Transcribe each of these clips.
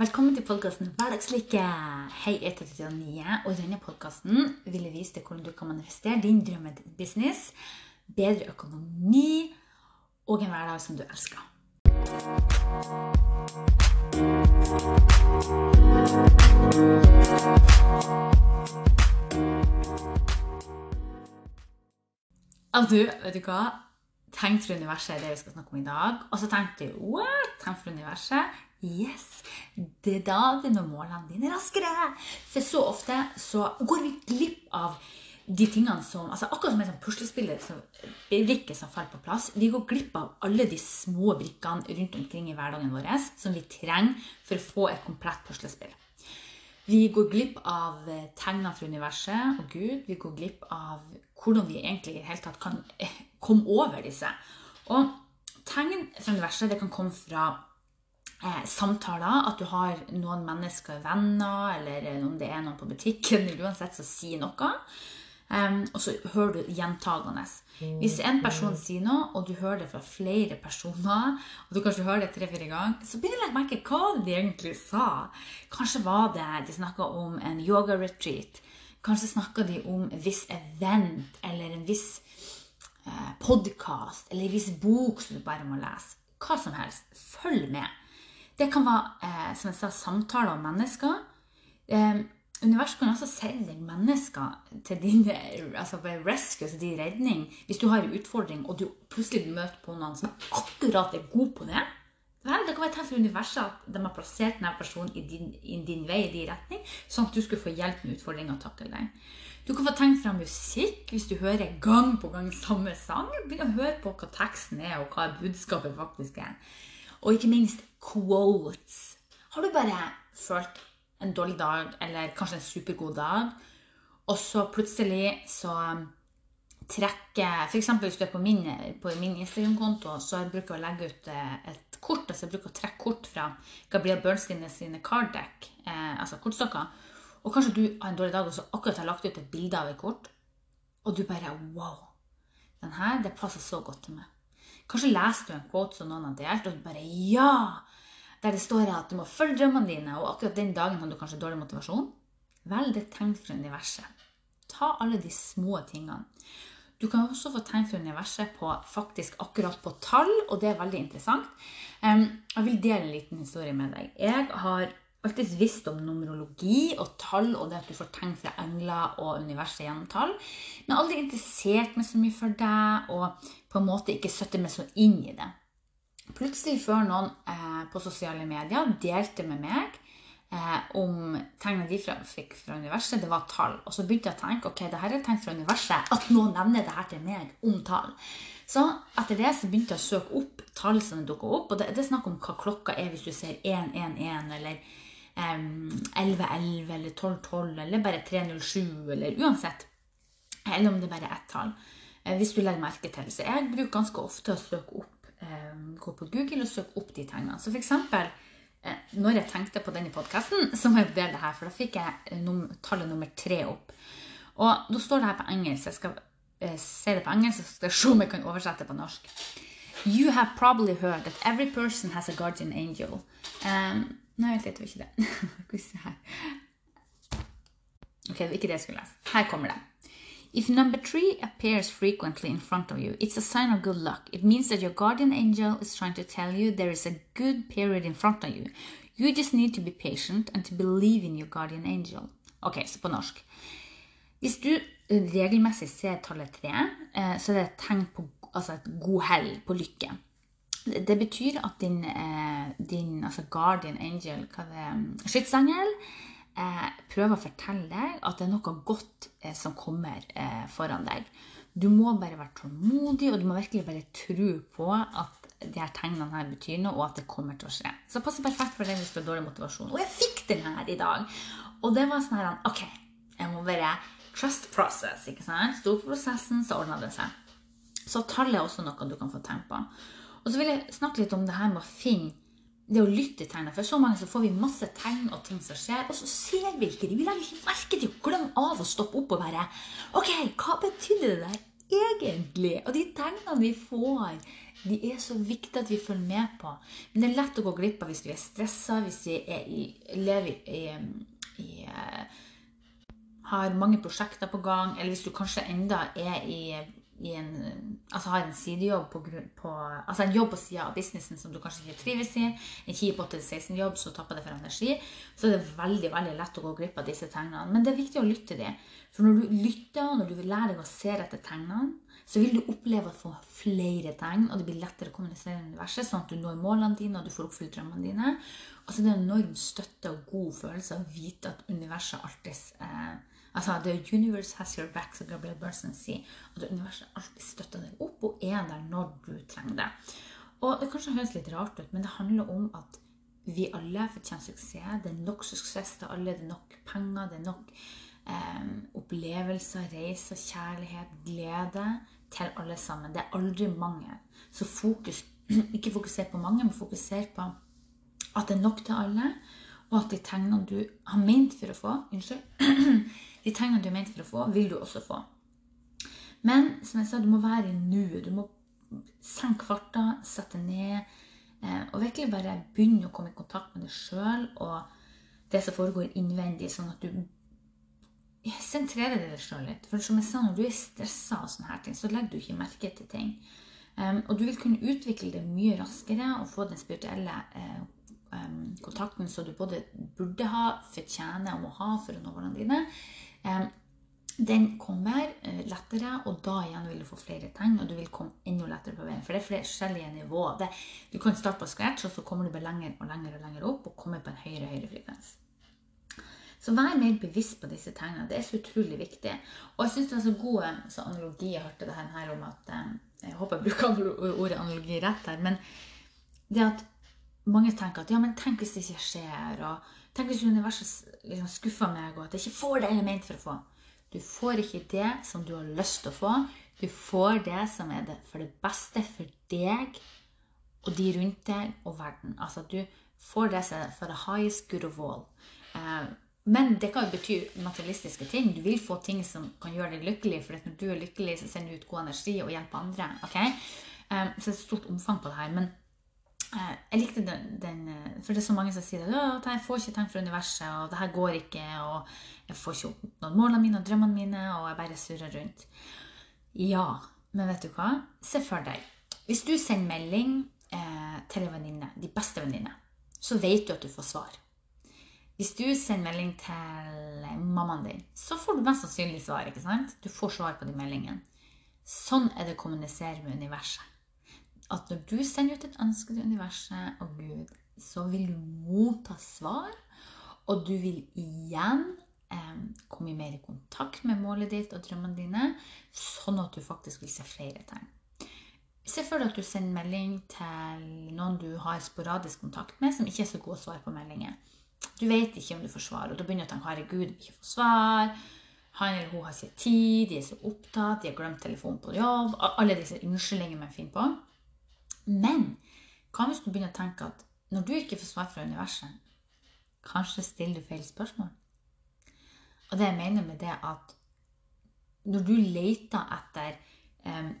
Velkommen til podkasten Hverdagslykke. Hei, jeg heter Titania, og i denne podkasten vil jeg vise deg hvordan du kan manifestere din drømmebusiness, bedre økonomi og en hverdag som du elsker. Altså du, vet du hva? Tenk for universet er det vi skal snakke om i dag. Og så tenkte jeg what? Tenk for universet. Yes! Det er da vi når målene dine raskere. For så ofte så går vi glipp av de tingene som altså Akkurat som et sånn puslespill som, brikker som faller på plass. Vi går glipp av alle de små brikkene rundt omkring i hverdagen vår som vi trenger for å få et komplett puslespill. Vi går glipp av tegnene fra universet og Gud. Vi går glipp av hvordan vi egentlig i det hele tatt kan komme over disse. Og tegn fra universet det kan komme fra eh, samtaler. At du har noen mennesker, venner, eller om det er noen på butikken, eller uansett som sier noe. Um, og så hører du gjentagende. Hvis en person sier noe, og du hører det fra flere personer, og du kanskje hører det tre-fire ganger, så begynner du å merke hva de egentlig sa. Kanskje var det de snakka om en yoga-retreat. Kanskje snakka de om en viss event eller en viss eh, podkast eller en viss bok som du bare må lese. Hva som helst. Følg med. Det kan være eh, som jeg sa, samtaler om mennesker. Eh, Universet kan også sende deg mennesker til din altså rescue, til din redning. Hvis du har en utfordring, og du plutselig møter på noen som akkurat er god på det. Vel, det kan være tegn for universet at de har plassert denne personen i din, i din vei, i din retning, sånn at du skulle få hjelp med utfordringa og takle den. Du kan få tegn fra musikk hvis du hører gang på gang samme sang. Begynn å høre på hva teksten er, og hva budskapet faktisk er. Og ikke minst quotes. Har du bare følt en dårlig dag, eller kanskje en supergod dag, og så plutselig så trekker F.eks. hvis du er på min, min Instagram-konto, så jeg bruker å legge ut eh, et kort. altså Jeg bruker å trekke kort fra Gabriel Bernstein sine card deck, eh, altså kortstokker. Og kanskje du har en dårlig dag og så akkurat har lagt ut et bilde av et kort, og du bare Wow! Den her, det passer så godt til meg. Kanskje leser du en quote som noen har delt, og du bare Ja! der det står at du må følge drømmene dine, og akkurat den dagen har du kanskje dårlig motivasjon, vel, det er tegn fra universet. Ta alle de små tingene. Du kan også få tegn fra universet på faktisk akkurat på tall, og det er veldig interessant. Jeg vil dele en liten historie med deg. Jeg har alltid visst om numerologi og tall, og det at du får tegn fra engler og universet gjennom tall, men aldri interessert meg så mye for deg og på en måte ikke satt meg så inn i det. Plutselig før noen eh, på sosiale medier delte med meg eh, om tegnene de fikk fra universet, det var tall. Og så begynte jeg å tenke ok, det her er tegn fra universet, at noen nevner det her til meg om tall. Så etter det så begynte jeg å søke opp tall som dukka opp. Og det, det er snakk om hva klokka er hvis du ser 111 eller um, 1111 eller 1212 eller bare 307 eller uansett. Eller om det bare er ett tall. Eh, hvis du legger merke til. Så jeg bruker ganske ofte å søke opp gå på Google og søke opp de tegnene. Så for Eh, når jeg tenkte på denne podkasten, så må jeg dele det her, for da fikk jeg num tallet nummer tre opp. Og da står det her på engelsk. Jeg skal eh, se det på engelsk, så skal se om jeg kan oversette det på norsk. You have probably heard that every person has a guardian angel. Um, nei, vent litt, det var ikke det. Skal vi se her. Ok, det var ikke det jeg skulle lese. Her kommer det. If number three appears frequently in front of you, it's a sign of good luck. It means that your guardian angel is trying to tell you there is a good period in front of you. You just need to be patient and to believe in your guardian angel. Ok, så på norsk. Hvis du regelmessig ser tallet tre, eh, så er det et tegn på altså et god hell, på lykke. Det betyr at din, eh, din altså guardian angel, hva det er, skytsengel, eh, prøver å fortelle deg at det er noe godt eh, som kommer eh, foran deg. Du må bare være tålmodig, og du må virkelig bare tro på at de her tegnene her betyr noe, og at det kommer til å skje. Så det passer perfekt for deg hvis du har dårlig motivasjon. Og jeg fikk den her i dag! Og det var sånn her Ok, jeg må bare trust process. ikke sant? Stå på prosessen, så ordner det seg. Så tallet er også noe du kan få tegn på. Og så vil jeg snakke litt om det her med å finne det å lytte til. For så mange så får vi masse tegn og ting som skjer, og så ser vi ikke det. Vi legger ikke merke til å glemme av å stoppe opp og være Ok, hva betydde det der egentlig? Og de tegnene vi får, de er så viktige at vi følger med på. Men det er lett å gå glipp av hvis vi er stressa, hvis vi i, lever i, i, i har mange prosjekter på gang, eller hvis du kanskje enda er i i en, altså har en sidejobb på, på, altså en jobb på sida av businessen som du kanskje ikke trives i, en kjip 8-16-jobb som tapper det for energi, så er det veldig veldig lett å gå glipp av disse tegnene. Men det er viktig å lytte til dem. For når du lytter, og når du vil lære deg å se etter tegnene, så vil du oppleve å få flere tegn, og det blir lettere å kommunisere med universet, sånn at du når målene dine, og du får oppfylt drømmene dine. Altså Det er en enorm støtte og god følelse å vite at universet alltid eh, Altså, The universe has your back, som Gabriel Burson sier. Det universet alltid støtter deg opp og er der når du trenger det. Og Det kanskje høres litt rart ut, men det handler om at vi alle fortjener suksess. Det er nok suksess til alle. Det er nok penger, det er nok eh, opplevelser, reiser, kjærlighet, glede til alle sammen. Det er aldri mange. Så fokus, ikke fokuser på mange, men fokuser på at det er nok til alle, og at de tegnene du har ment for å få Unnskyld. De tegnene du er ment for å få, vil du også få. Men som jeg sa, du må være i nuet. Du må senke farta, sette ned, eh, og virkelig bare begynne å komme i kontakt med deg sjøl og det som foregår innvendig, sånn at du sentrerer deg sjøl litt. For som jeg sa, når du er stressa og sånne her ting, så legger du ikke merke til ting. Og du vil kunne utvikle det mye raskere og få den spirituelle eh, kontakten som du både burde ha, fortjener og må ha for å nå målene dine den kommer eh, lettere, og da igjen vil du få flere tegn, og du vil komme enda lettere på veien. For det er flere forskjellige nivåer. du kan starte på scratch, og så kommer du bare lenger og lenger og lenger opp og kommer på en høyere og høyere frekvens. Så vær mer bevisst på disse tegnene. Det er så utrolig viktig. Og jeg syns det er så god eh, analogi. Jeg hørte det her om at eh, Jeg håper jeg bruker ordet analogi rett her. Men det at mange tenker at ja, men tenk hvis det ikke skjer. og Tenk hvis universet liksom skuffer meg, og at jeg ikke får det jeg er ment for å få. Du får ikke det som du har lyst til å få. Du får det som er det for det beste for deg og de rundt deg og verden. Altså du får det som er for the highest good of all. Eh, men det kan jo bety materialistiske ting. Du vil få ting som kan gjøre deg lykkelig. For når du er lykkelig, så sender du ut god energi og hjelper andre. Okay? Eh, så det er et stort omfang på det her. Men Eh, jeg likte den, den, For det er så mange som sier at jeg får ikke tenkt for universet, og det her går ikke, og jeg får ikke oppnådd målene mine og drømmene mine, og jeg bare surrer rundt. Ja, men vet du hva? Se for deg. Hvis du sender melding eh, til en venninne, de beste venninne, så vet du at du får svar. Hvis du sender melding til mammaen din, så får du mest sannsynlig svar. ikke sant? Du får svar på de meldingene. Sånn er det å kommunisere med universet at når du sender ut et ønske til universet og Gud, så vil du motta svar, og du vil igjen eh, komme mer i kontakt med målet ditt og drømmene dine, sånn at du faktisk vil se flere tegn. Se for deg at du sender melding til noen du har sporadisk kontakt med, som ikke er så god å svare på meldinger. Du vet ikke om du får svar, og da begynner du å tenke 'herregud, ikke får svar'. Han eller hun har ikke tid, de er så opptatt, de har glemt telefonen på jobb. Alle disse unnskyldningene man finner på. Men hva hvis du begynner å tenke at når du ikke får svar fra universet, kanskje stiller du feil spørsmål? Og det jeg mener med det at når du leter etter um,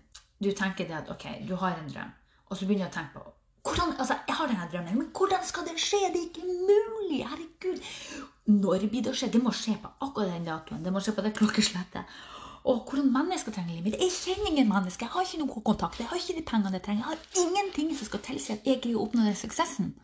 Du tenker det at ok, du har en drøm, og så begynner du å tenke på hvordan, altså, jeg har denne drømmen, men hvordan skal det skje? Det er ikke mulig! Herregud! Når blir det å skje? Det må skje på akkurat den datoen. Det må skje på det klokkeslettet. Og hvordan mennesker trenger livet mitt. Jeg kjenner ingen mennesker. Jeg har ikke noen kontakt. Jeg har ikke de pengene jeg trenger. Jeg har ingenting som skal tilsi at jeg greier å oppnå den suksessen.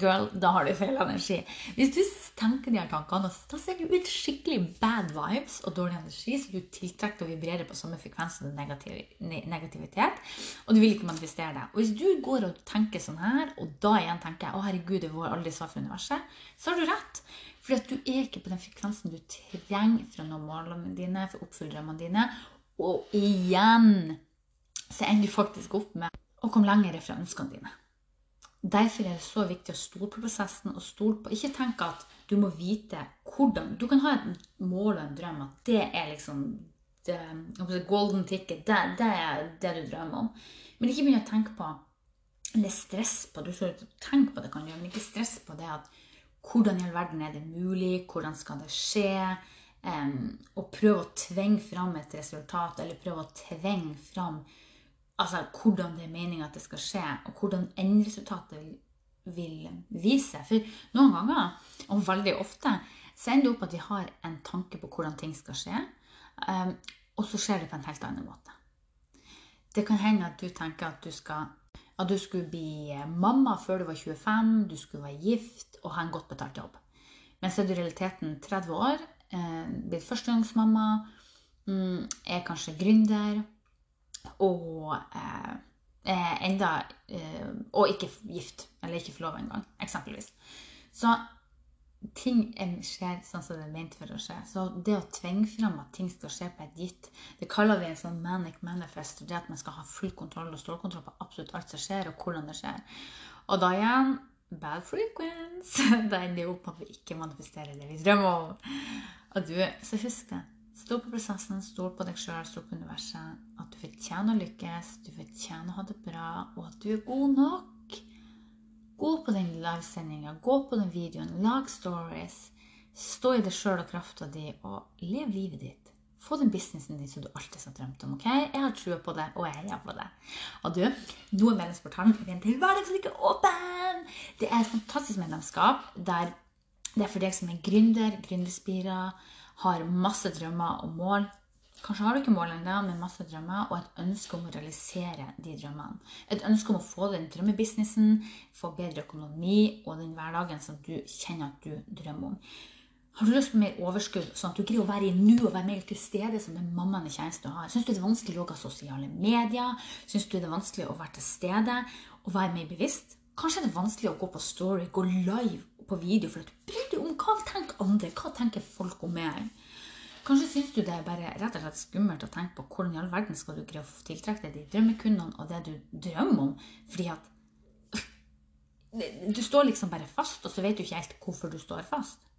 Girl, da har du feil energi. Hvis du tenker de her tankene, da ser du ut skikkelig bad vibes og dårlig energi, så du tiltrekker og vibrerer på samme frekvens som negativitet. Og du vil ikke manifestere det. Og hvis du går og tenker sånn her, og da igjen tenker å herregud, det var aldri svar fra universet, så har du rett. At du er ikke på den frekvensen du trenger for å nå målene dine, for å oppfylle drømmene dine. Og igjen så ender du faktisk opp med å komme lenger fra ønskene dine. Derfor er det så viktig å stole på prosessen og stole på Ikke tenk at du må vite hvordan Du kan ha et mål og en drøm, at det er liksom det, golden ticket. Det, det, er det du drømmer om. Men ikke begynn å tenke på eller stress på Du skal tenke på det, kan du, men ikke stress på det at hvordan i all verden er det mulig? Hvordan skal det skje? um, og prøve å tvinge fram et resultat, eller prøve å tvinge fram altså, hvordan det er meninga at det skal skje, og hvordan endresultatet vil, vil vise seg. For noen ganger, og veldig ofte, så ender det opp at vi har en tanke på hvordan ting skal skje, um, og så skjer det på en helt annen måte. Det kan hende at du tenker at du, skal, at du skulle bli mamma før du var 25, du skulle være gift og ha en godt betalt jobb. Men så er du i realiteten 30 år, eh, blitt førstegangsmamma, mm, er kanskje gründer og eh, enda eh, Og ikke gift, eller ikke forlova engang, eksempelvis. Så ting skjer sånn som det er ment for å skje. Så det å tvinge fram at ting skal skje på et gitt, det kaller vi en sånn manic manifest. Det at man skal ha full kontroll og stålkontroll på absolutt alt som skjer, og hvordan det skjer. Og da igjen bad frequence. Da ender det opp at vi ikke manifesterer det vi drømmer om. Og du, så husk det. Stol på prosessen, stol på deg sjøl, stol på universet. At du fortjener å lykkes, du fortjener å ha det bra, og at du er god nok. Gå på den livesendinga, gå på den videoen, lag stories. Stå i deg sjøl og krafta di, og lev livet ditt. Få den businessen din som du alltid har drømt om. ok? Jeg har trua på det, og jeg heier på det. Og du, nå er medlemsportalen en til hverdagslykke åpen! Det er et fantastisk medlemskap der det er for deg som er gründer, gründerspira, har masse drømmer og mål. Kanskje har du ikke mål ennå, men masse drømmer og et ønske om å realisere de drømmene. Et ønske om å få den drømmebusinessen, få bedre økonomi og den hverdagen som du kjenner at du drømmer om. Har du lyst på mer overskudd, sånn at du greier å være i nu og være mer til stede som den mammaen i tjeneste har? Syns du det er vanskelig å logge sosiale medier? Syns du det er vanskelig å være til stede og være mer bevisst? Kanskje er det vanskelig å gå på story, gå live på video for at du bryr deg om hva tenker andre, hva tenker folk om meg. Kanskje syns du det er bare rett og slett skummelt å tenke på hvordan i all verden skal du greie å tiltrekke deg de drømmekundene og det du drømmer om, fordi at du står liksom bare fast, og så vet du ikke helt hvorfor du står fast.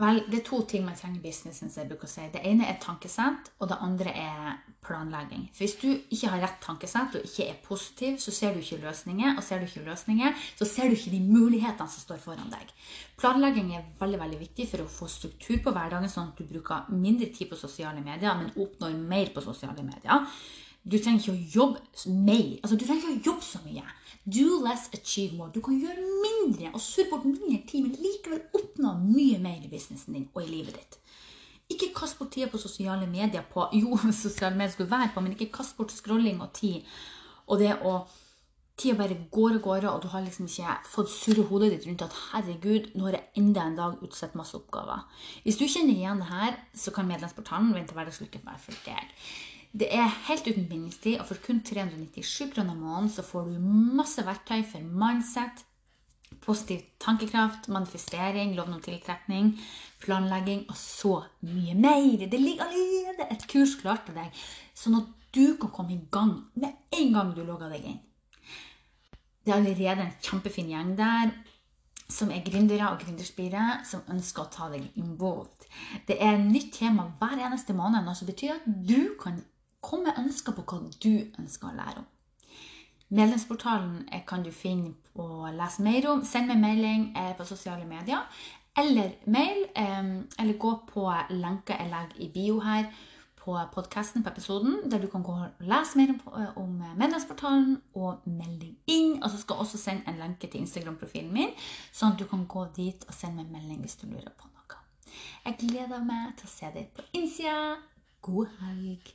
Vel, det er to ting man trenger i businessen. jeg bruker å si. Det ene er tankesett, og det andre er planlegging. For Hvis du ikke har rett tankesett og ikke er positiv, så ser du ikke løsninger. Og ser du ikke løsninger, så ser du ikke de mulighetene som står foran deg. Planlegging er veldig veldig viktig for å få struktur på hverdagen, sånn at du bruker mindre tid på sosiale medier, men oppnår mer på sosiale medier. Du trenger ikke å jobbe mer. Altså, du trenger ikke å jobbe så mye. Do less, achieve more. Du kan gjøre mindre og surre bort mindre tid, men likevel oppnå mye mer i businessen din og i livet ditt. Ikke kast bort tida på sosiale medier på Jo, sosiale medier skulle være på, men ikke kast bort scrolling og tid. Og det å Tida bare går og går, og du har liksom ikke fått surre hodet ditt rundt at herregud, nå har jeg enda en dag utsatt masse oppgaver. Hvis du kjenner igjen det her, så kan medlemsportalen vente hverdagslykke være for deg. Det er helt uten bindingstid, og for kun 397 kroner måneden så får du masse verktøy for mindset, positiv tankekraft, manifestering, loven om tiltrekning, planlegging og så mye mer. Det ligger allerede et kurs klart til deg, sånn at du kan komme i gang med en gang du logger deg inn. Det er allerede en kjempefin gjeng der som er gründere og gründerspire som ønsker å ta deg involved. Det er et nytt tema hver eneste måned, noe som betyr at du kan Kom med ønsker på hva du ønsker å lære om. Medlemsportalen kan du finne og lese mer om. Send meg melding eh, på sosiale medier. Eller mail, eh, eller gå på lenka jeg legger i bio her på podkasten på episoden, der du kan gå og lese mer om eh, medlemsportalen og melding inn. Og så skal jeg også sende en lenke til Instagram-profilen min, sånn at du kan gå dit og sende meg melding hvis du lurer på noe. Jeg gleder meg til å se deg på innsida. God helg.